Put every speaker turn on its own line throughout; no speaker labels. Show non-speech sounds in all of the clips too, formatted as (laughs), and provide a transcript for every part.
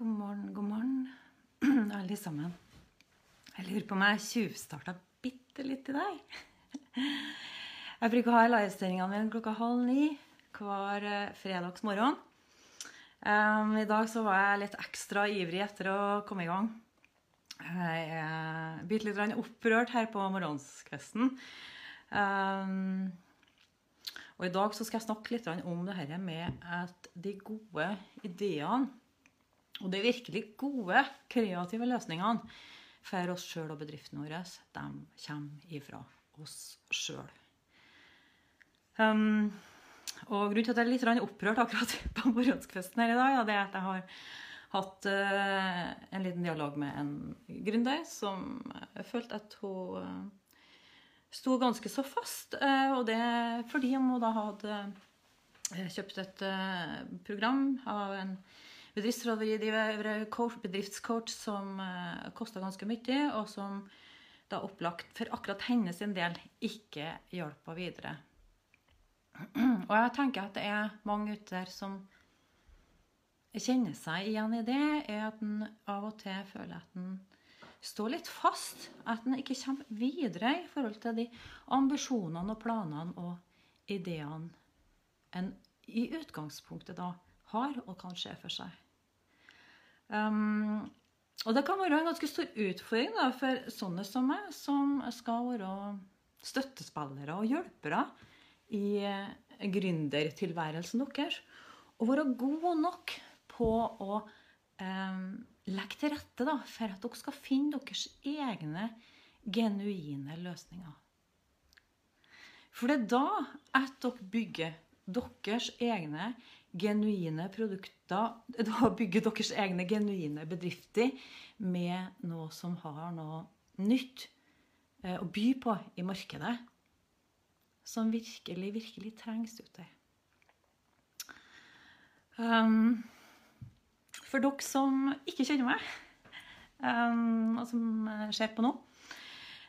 God morgen, god morgen, (clears throat) alle sammen. Jeg lurer på om jeg tjuvstarta bitte litt i dag. (laughs) Jeg bruker å ha livesendingene mine klokka halv ni hver eh, fredags morgen. I dag så var jeg litt ekstra ivrig etter å komme i gang. Jeg er bitte litt opprørt her på morgenskvisten. Og i dag så skal jeg snakke litt om det her med at de gode ideene og de virkelig gode, kreative løsningene for oss sjøl og bedriften vår, de kommer ifra oss sjøl. Um, og grunnen til at jeg er litt opprørt akkurat (laughs) på morgenskvisten her i dag, det er at jeg har hatt uh, en liten dialog med en gründer som følte at hun uh, sto ganske så fast. Uh, og det fordi hun da hadde kjøpt et program av en bedriftsrådgiver, bedriftscoach, som uh, eh, kosta ganske mye, og som da opplagt for akkurat hennes del ikke hjelpa videre. (clears throat) Og jeg tenker at det er mange ute der som kjenner seg igjen i det, er at en av og til føler at en står litt fast. At en ikke kommer videre i forhold til de ambisjonene og planene og ideene en i utgangspunktet da har og kan se for seg. Um, og det kan være en ganske stor utfordring da, for sånne som meg, som skal være støttespillere og hjelpere i eh, gründertilværelsen deres. Å være god nok på å um, legge til rette da, for at dere skal finne deres egne genuine løsninger. For det er da at dere bygger deres egne genuine produkter (laughs) Da bygger deres egne genuine bedrifter med noe som har noe nytt eh, å by på i markedet. Som virkelig, virkelig trengs ute. Um, for dere som ikke kjenner meg, um, og som ser på nå,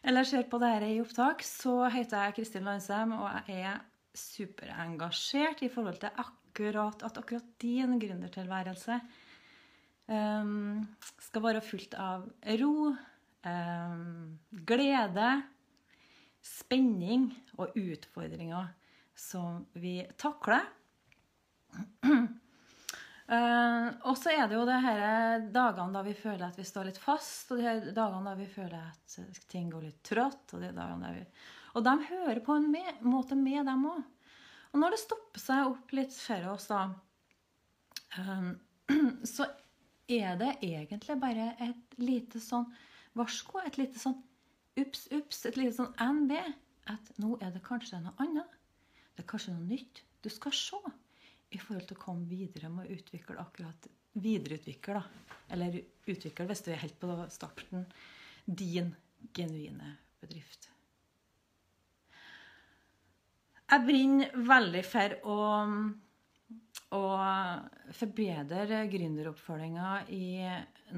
eller ser på dette i opptak, så heter jeg Kristin Landsem, og jeg er superengasjert i forhold til akkurat at akkurat din gründertilværelse um, skal være fullt av ro, um, glede, spenning og utfordringer som vi takler. Uh, (clears throat) og så er det jo de dagene da vi føler at vi står litt fast, og de dagene da vi føler at ting går litt trått. Og de dagene der vi og de hører på en måte med, dem òg. Og når det stopper seg opp litt for oss, da, um, (clears throat) så er det egentlig bare et lite sånn varsko, et lite sånn ups, ups, et lite sånn NB. At nå er det kanskje noe annet. Det er kanskje noe nytt du skal se i forhold til å komme videre med å utvikle akkurat Videreutvikle, da. Eller utvikle, hvis du er helt på starten, din genuine bedrift. Jeg brenner veldig for å, å forbedre gründeroppfølginga i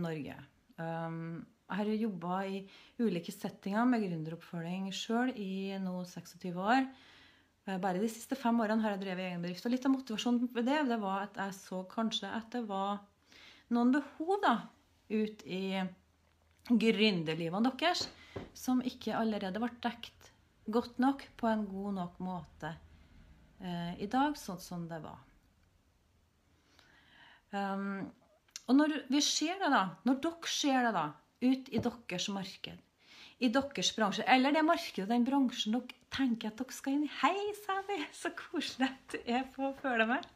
Norge. Um, jeg har jobba i ulike settinger med gründeroppfølging sjøl i nå 26 år. Eh, bare de siste fem årene har jeg drevet egen bedrift. Og litt av motivasjonen ved det, det var at jeg så kanskje at det var noen behov da, ut i gründerlivene deres som ikke allerede ble dekt godt nok på en god nok måte eh, i dag, sånn som det var. Um, og når vi ser det, da, når dere ser det da, ut i deres marked, i deres bransje, eller det markedet, den bransjen dere tenker at dere skal inn i Hei, Sally! Så koselig at du er på å følge med.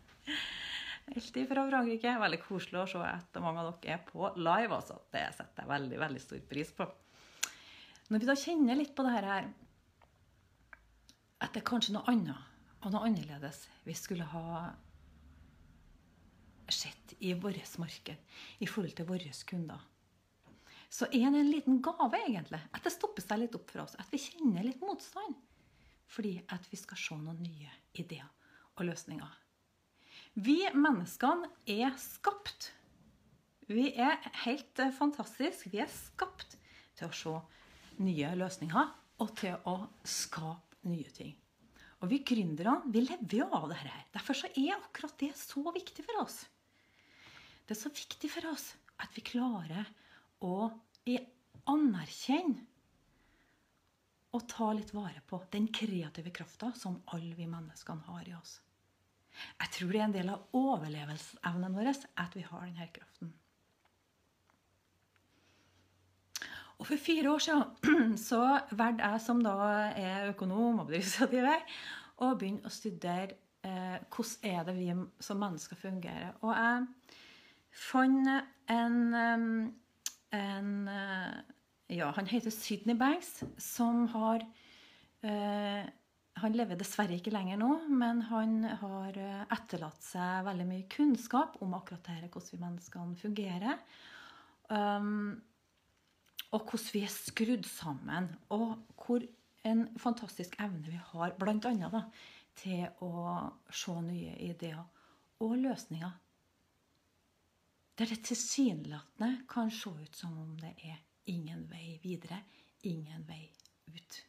Helt fra Frankrike. Veldig koselig å se at mange av dere er på live. altså. Det setter jeg veldig veldig stor pris på. Når vi da kjenner litt på det her at det er kanskje noe annet og noe annerledes vi skulle ha sett i vårt marked i forhold til våre kunder. Så er det en liten gave, egentlig, at det stopper seg litt opp for oss. At vi kjenner litt motstand. Fordi at vi skal se noen nye ideer og løsninger. Vi menneskene er skapt. Vi er helt fantastiske. Vi er skapt til å se nye løsninger og til å skape nye ting. Og vi gründere vi lever jo av det her. Derfor er akkurat det så viktig for oss. Det er så viktig for oss at vi klarer å anerkjenne og ta litt vare på den kreative krafta som alle vi menneskene har i oss. Jeg tror det er en del av overlevelsesevnen vår at vi har denne kraften. Og For fire år siden (clears throat) så valgte jeg, som da er økonom og bedriftsrådgiver, å begynne å studere eh, hvordan er det vi som mennesker fungerer. Og jeg fant en, en eh, Ja, han heter Sydney Banks, som har eh, han lever dessverre ikke lenger nå, men han har eh, etterlatt seg veldig mye kunnskap om akkurat dette, hvordan vi menneskene fungerer. Um, og hvordan vi er skrudd sammen. Og hvor en fantastisk evne vi har, bl.a. Da, til å se nye ideer og løsninger. Der det tilsynelatende kan se ut som om det er ingen vei videre, ingen vei ut.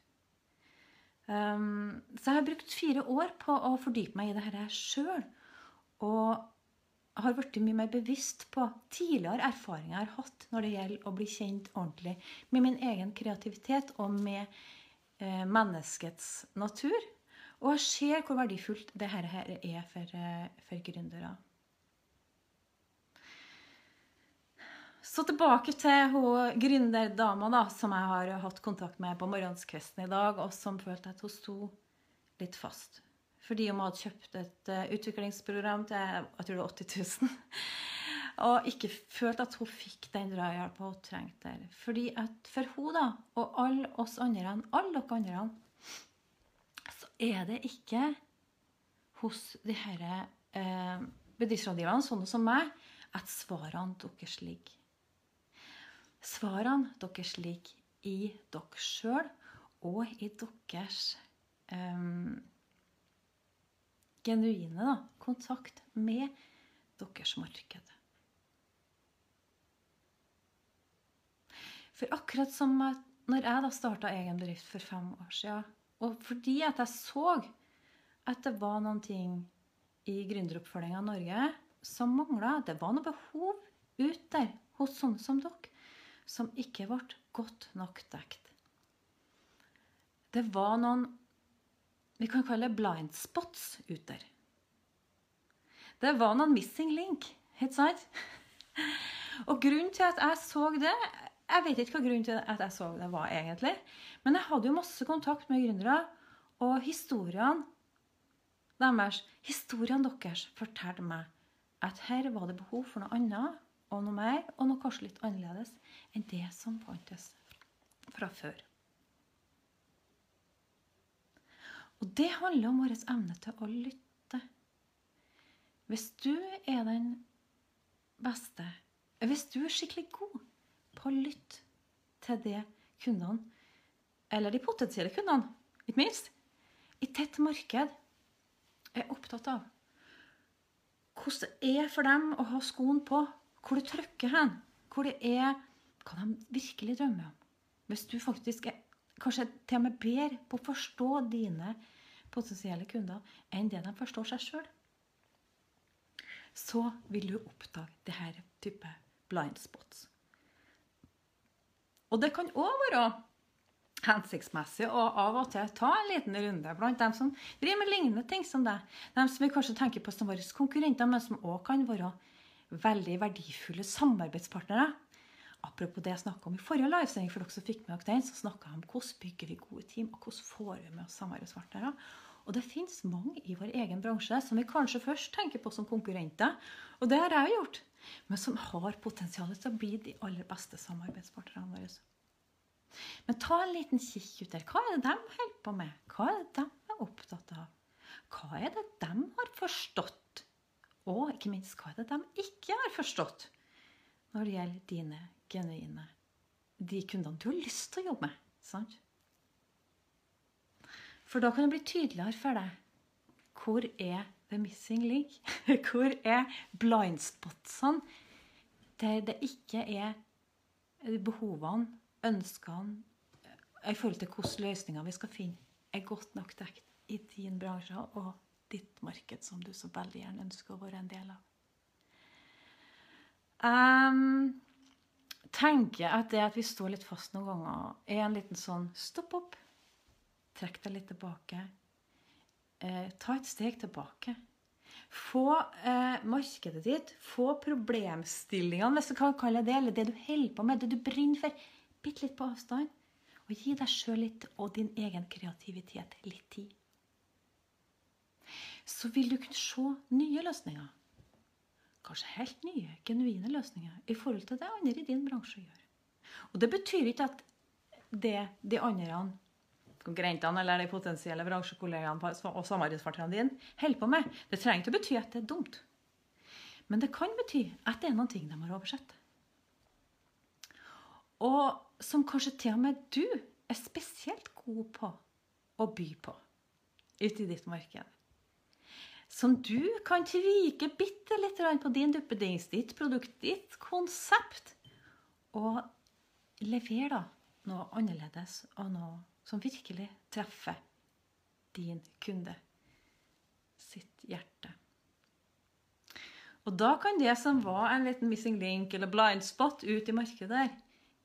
Um, så jeg har brukt fire år på å fordype meg i dette sjøl. Og har blitt mye mer bevisst på tidligere erfaringer jeg har hatt når det gjelder å bli kjent ordentlig med min egen kreativitet og med eh, menneskets natur. Og jeg ser hvor verdifullt dette her er for, eh, for gründere. Så tilbake til hun gründerdama da, som jeg har hatt kontakt med på morgenskvisten i dag, og som følte at hun sto litt fast. Fordi hun hadde kjøpt et uh, utviklingsprogram til jeg tror det var 80 000. (laughs) og ikke følte at hun fikk den drahjelpa hun trengte der. Fordi at for hun da, og alle oss andre, alle dere andre, så er det ikke hos de disse uh, bedriftsrådgiverne, sånne som meg, at svarene deres ligger. Svarene deres ligger i dere sjøl og i deres um, genuine da, kontakt med deres marked. For akkurat som at når jeg da starta egen bedrift for fem år siden, og fordi at jeg så at det var noen ting i gründeroppfølginga av Norge som mangla, det var noe behov ut der hos sånne som dere, som ikke ble godt nok dekt. Det var noen vi kan kalle blind spots ut der. Det var noen missing link, ikke sant? Og grunnen til at jeg så det Jeg vet ikke hva grunnen til at jeg så det var, egentlig. Men jeg hadde jo masse kontakt med gründere, og historiene deres, historiene deres fortalte meg at her var det behov for noe annet og noe mer, og noe kanskje litt annerledes enn det som fantes fra før. Og det handler om vår evne til å lytte. Hvis du er den beste, hvis du er skikkelig god på å lytte til det kundene, eller de potensielle kundene, ikke minst, i tett marked er opptatt av hvordan det er for dem å ha skoen på, hvor du trykker hen, hvor det er hva de virkelig drømmer om. Hvis du faktisk er kanskje til og med bedre på å forstå dine potensielle kunder enn det de forstår seg sjøl, så vil du oppdage denne type blind spots. Og det kan òg være hensiktsmessig å av og til ta en liten runde blant dem som driver med lignende ting som deg. Dem som vi kanskje tenker på som våre konkurrenter, men som òg kan være veldig verdifulle samarbeidspartnere. Apropos det jeg snakka om i forrige livesending, for dere som fikk med dere så snakka jeg om hvordan bygger vi gode team, og hvordan får vi med oss samarbeidspartnere. Og det fins mange i vår egen bransje som vi kanskje først tenker på som konkurrenter. Og det har jeg gjort. Men som har potensial til å bli de aller beste samarbeidspartnerne våre. Men ta en liten kikk ut der. Hva er det de holder på med? Hva er det de er opptatt av? Hva er det de har forstått? Og ikke minst, hva er det de ikke har forstått når det gjelder dine genuine De kundene du har lyst til å jobbe med. sant? For da kan det bli tydeligere for deg hvor er the missing link? (laughs) Hvor er blindspotsene der det ikke er behovene, ønskene i forhold til hvilke løsninger vi skal finne, er godt nok dekt i din bransje og ditt marked som du så veldig gjerne ønsker å være en del av. Jeg tenker at det at vi står litt fast noen ganger, er en liten sånn stopp opp. Trekk deg litt tilbake. Eh, ta et steg tilbake. Få eh, markedet ditt, få problemstillingene, hvis du kan kalle det eller det du holder på med, det du brenner for, bitte litt på avstand. Og gi deg sjøl litt og din egen kreativitet litt tid. Så vil du kunne se nye løsninger. Kanskje helt nye, genuine løsninger i forhold til det andre i din bransje gjør. Og det betyr ikke at det de andre konkurrentene eller de potensielle bransjekollegaene og samarbeidspartnerne dine holder på med. Det trenger ikke å bety at det er dumt. Men det kan bety at det er noen ting de har oversett. Og som kanskje til og med du er spesielt god på å by på ute i ditt marked. Som du kan tvike bitte litt på din duppedings, ditt produkt, ditt konsept. Og levere da noe annerledes og noe som virkelig treffer din kunde sitt hjerte. Og da kan det som var en liten missing link eller blind spot ut i markedet der,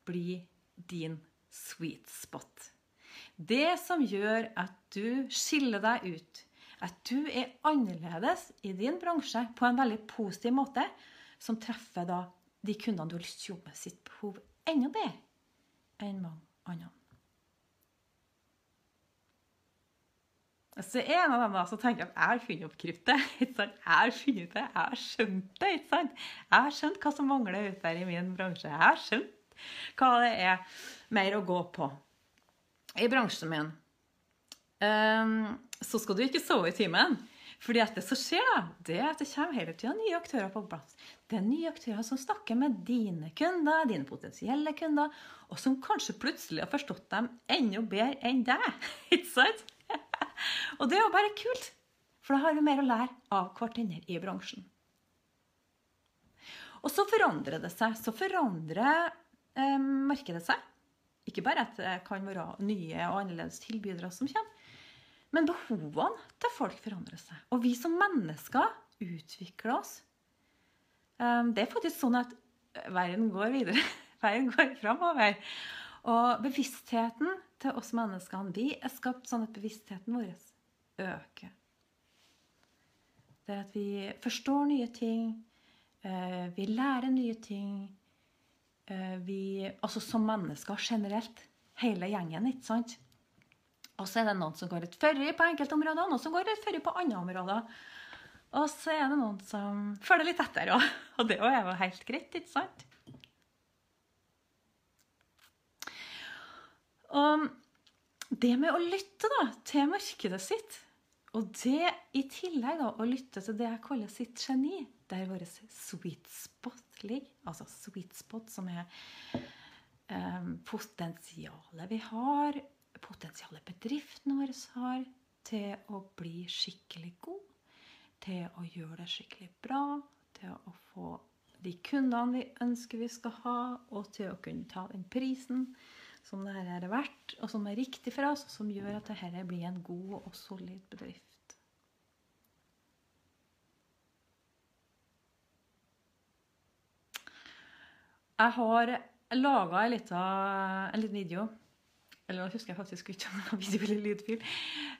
bli din sweet spot. Det som gjør at du skiller deg ut, at du er annerledes i din bransje på en veldig positiv måte, som treffer da de kundene du har lyst til å jobbe med sitt behov enda bedre enn mange andre. Så en av dem da som tenker at jeg har funnet opp kruttet. (laughs) Jeg har funnet det, jeg har skjønt det. ikke sant? Jeg har skjønt hva som mangler ute der i min bransje. Jeg har skjønt hva det er mer å gå på i bransjen min. Um, så skal du ikke sove i timen. Fordi at det som skjer, da, det er at det kommer hele tida nye aktører på plass. Det er nye aktører som snakker med dine kunder, dine potensielle kunder, og som kanskje plutselig har forstått dem enda bedre enn deg. (laughs) ikke sant? (laughs) Og det er jo bare kult, for da har vi mer å lære av hverandre i bransjen. Og så forandrer det seg. Så forandrer eh, markedet seg. Ikke bare at det kan være nye og annerledes tilbydere som kommer, men behovene til folk forandrer seg. Og vi som mennesker utvikler oss. Eh, det er faktisk sånn at verden går videre. (laughs) Verden går framover. Og bevisstheten til oss menneskene Vi er skapt sånn at bevisstheten vår øker. Det er at vi forstår nye ting. Eh, vi lærer nye ting. Eh, vi, altså som mennesker generelt. Hele gjengen, ikke sant? Og så er det noen som går litt førre på enkelte områder, og noen som går litt førre på andre områder. Og så er det noen som følger litt etter òg. (laughs) Og det er jo helt greit, ikke sant? Og det med å lytte da, til markedet sitt, og det i tillegg da, å lytte til det jeg kaller sitt geni, der vår sweet spot ligger, altså sweet spot som er eh, potensialet vi har, potensialet bedriften vår har til å bli skikkelig god, til å gjøre det skikkelig bra, til å få de kundene vi ønsker vi skal ha, og til å kunne ta den prisen som dette er verdt, og som er riktig for oss, og som gjør at dette blir en god og solid bedrift. Jeg har laga en, en liten video Eller nå husker jeg faktisk ikke om det var video eller lydfil.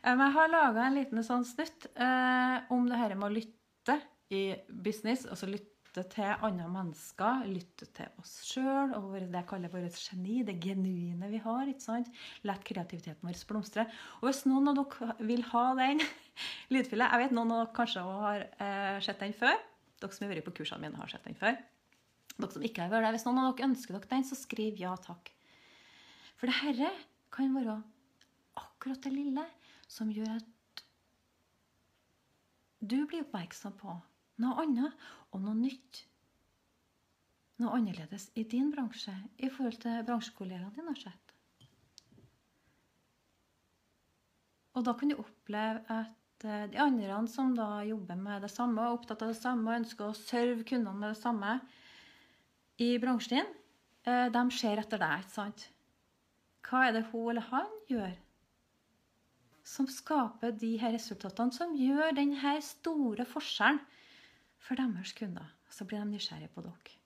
Men jeg har laga en liten sånn snutt eh, om det her med å lytte i business. Altså lytte til andre mennesker, lytte til oss sjøl og det jeg kaller vårt geni, det genuine vi har. ikke sant? La kreativiteten vår blomstre. Og hvis noen av dere vil ha den (laughs) lydfila Jeg vet noen av dere kanskje har eh, sett den før. Dere som har vært på kursene mine, har sett den før. Dere som ikke har vært der, Hvis noen av dere ønsker dere den, så skriv ja takk. For det herre kan være akkurat det lille som gjør at du blir oppmerksom på noe annet og noe nytt. Noe annerledes i din bransje i forhold til bransjekollegaene dine sett. Og da kan du oppleve at eh, de andre som da jobber med det samme, er opptatt av det samme og ønsker å serve kundene med det samme i bransjen din, eh, de ser etter deg. ikke sant? Hva er det hun eller han gjør som skaper de her resultatene, som gjør denne store forskjellen for deres kunder. Så blir de nysgjerrige på dere.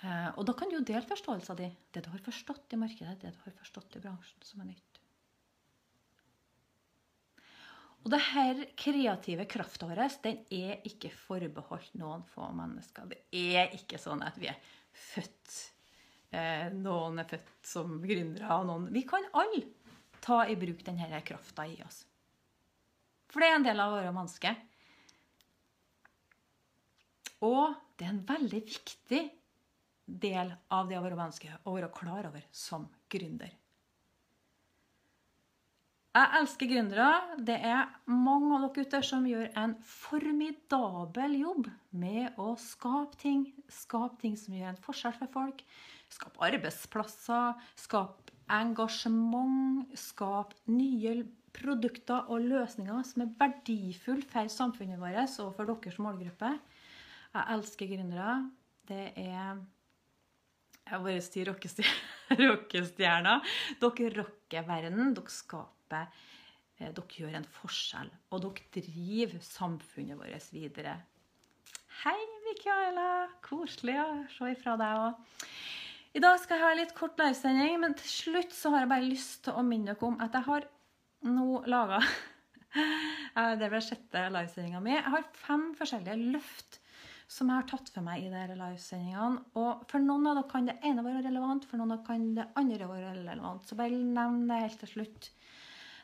Eh, og da kan du dele forståelsen din. Det du har forstått i markedet, det du har forstått i bransjen som er nytt. Og det her kreative krafta vår den er ikke forbeholdt noen få mennesker. Det er ikke sånn at vi er født eh, Noen er født som gründere, og noen Vi kan alle ta i bruk denne krafta i oss. For det er en del av våre mennesker. Og det er en veldig viktig del av det å være menneske å være klar over som gründer. Jeg elsker gründere. Det er mange av dere ute som gjør en formidabel jobb med å skape ting. Skape ting som gjør en forskjell for folk. Skape arbeidsplasser. skap engasjement. skap nye produkter og løsninger som er verdifulle for samfunnet vårt og for deres målgruppe. Jeg elsker gründere. Det er jeg bare sier (laughs) rockestjerner. Dere rocker verden. Dere skaper eh, Dere gjør en forskjell, og dere driver samfunnet vårt videre. Hei, Mikaela. Koselig å se ifra deg òg. I dag skal jeg ha litt kort livesending, men til slutt så har jeg bare lyst til å minne dere om at jeg har nå laga (laughs) Det ble sjette livesendinga mi. Jeg har fem forskjellige løft som jeg har tatt for meg i disse livesendingene. Og for noen av dere kan det ene være relevant, for noen av dere kan det andre være relevant. Så bare nevn det helt til slutt.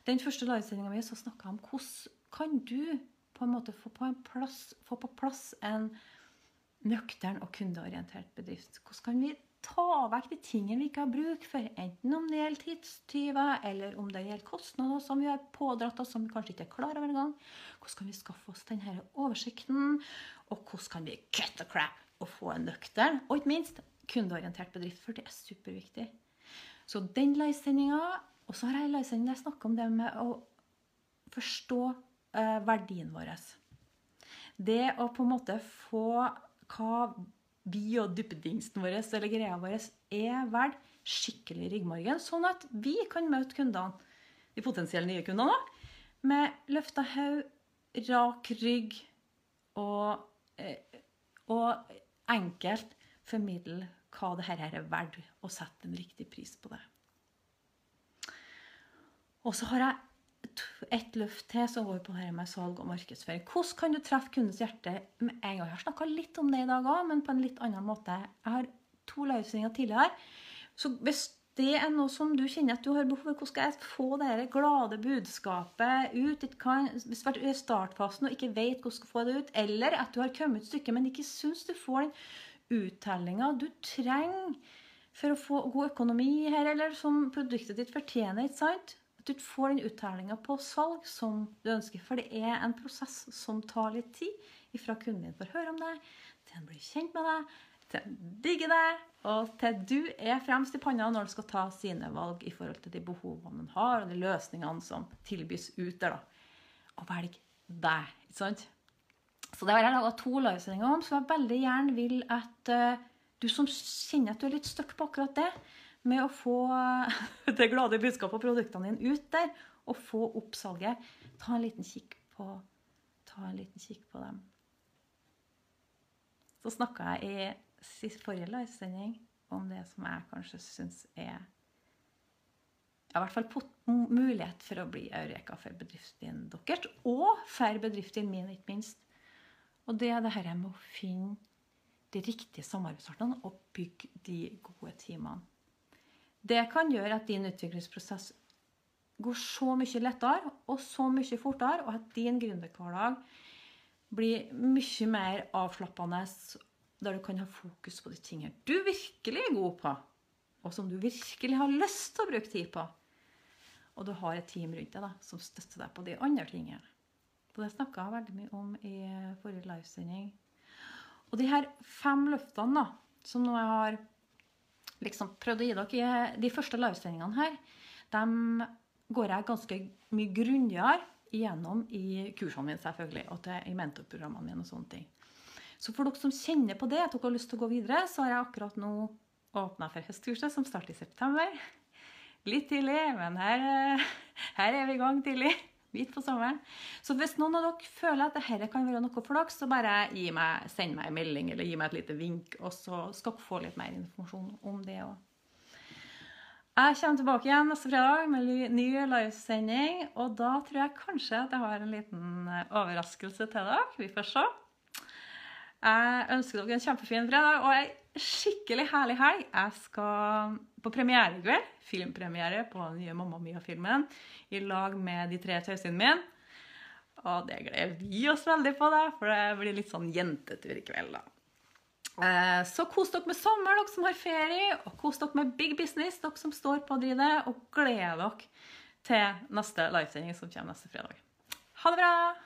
Den første livesendinga mi snakka jeg om hvordan kan du på en måte få på, en plass, få på plass en nøktern og kundeorientert bedrift. Hvordan kan vi ta vekk de tingene vi ikke har bruk for, enten om det gjelder tidstyver, eller om det gjelder kostnader som vi har pådratt oss som vi kanskje ikke er klar over engang. Hvordan kan vi skaffe oss denne oversikten, og hvordan kan vi cut the crap og få en nøktern, og ikke minst kundeorientert bedrift, for det er superviktig. Så den livesendinga og så har jeg en livesending snakka om det med å forstå eh, verdien vår. Det å på en måte få hva vi og duppedingsen vår eller greia vår er verdt, skikkelig ryggmargen, sånn at vi kan møte kundene, de potensielle nye kundene, med løfta haug, rak rygg og, eh, og enkelt formidle hva det her er verdt, og sette en riktig pris på det. Og så har jeg et løft til så går på dette med salg og markedsføring. Hvordan kan du treffe kundens hjerte med en gang? Jeg har snakka litt om det i dag òg, men på en litt annen måte. Jeg har to livesendinger tidligere. Så hvis det er noe som du kjenner at du har behov for, hvordan skal jeg få det glade budskapet ut? Hvis du er i startfasen og ikke vet hvordan du skal få det ut, eller at du har kommet et stykke, men ikke syns du får den uttellinga du trenger for å få god økonomi her, eller som produktet ditt fortjener, ikke sant? Du får den uttellinga på salg som du ønsker. For det er en prosess som tar litt tid ifra kunden din får høre om deg, til han blir kjent med deg, til han digger deg, og til du er fremst i panna når du skal ta sine valg i forhold til de behovene han har, og de løsningene som tilbys ut der. da. Og velg deg. ikke sant? Så det har jeg laga to livesendinger om, som jeg veldig gjerne vil at uh, du som kjenner at du er litt stuck på akkurat det, med å få (laughs) det glade budskapet og produktene dine ut der, og få opp salget, ta en liten kikk på, en liten kikk på dem. Så snakka jeg i forrige livesending om det som jeg kanskje syns er i hvert fall mulighet for å bli eureka for bedriften deres, og for bedriften min, ikke minst. Og det er det her med å finne de riktige samarbeidspartnerne og bygge de gode teamene. Det kan gjøre at din utviklingsprosess går så mye lettere og så mye fortere, og at din gründerhverdag blir mye mer avslappende, der du kan ha fokus på de tingene du virkelig er god på, og som du virkelig har lyst til å bruke tid på. Og du har et team rundt deg da, som støtter deg på de andre tingene. Og det snakka jeg veldig mye om i forrige livesending. Og de her fem løftene da, som nå jeg har liksom prøvd å gi dere de første livesendingene her, de går jeg ganske mye grundigere igjennom i kursene mine, selvfølgelig, og til, i mentorprogrammene mine og sånne ting. Så for dere som kjenner på det, at dere har lyst til å gå videre, så har jeg akkurat nå åpna for høstkurset, som starter i september. Litt tidlig, men her, her er vi i gang tidlig. Midt på sommeren. Så hvis noen av dere føler at dette kan være noe for dere, så bare meg, send meg en melding eller gi meg et lite vink, og så skal dere få litt mer informasjon om det òg. Jeg kommer tilbake igjen neste fredag med ny livesending. Og da tror jeg kanskje at jeg har en liten eh, overraskelse til dere. Vi får se. Jeg ønsker dere en kjempefin fredag og ei skikkelig herlig helg. Jeg skal på premiere i kveld. Filmpremiere på den nye Mamma Mia-filmen i lag med de tre tøysene mine. Og det gleder vi oss veldig på, da, for det blir litt sånn jentetur i kveld. da. Eh, så kos dere med sommer, dere som har ferie, og kos dere med big business, dere som står på å drive det, og gled dere til neste livesending som kommer neste fredag. Ha det bra!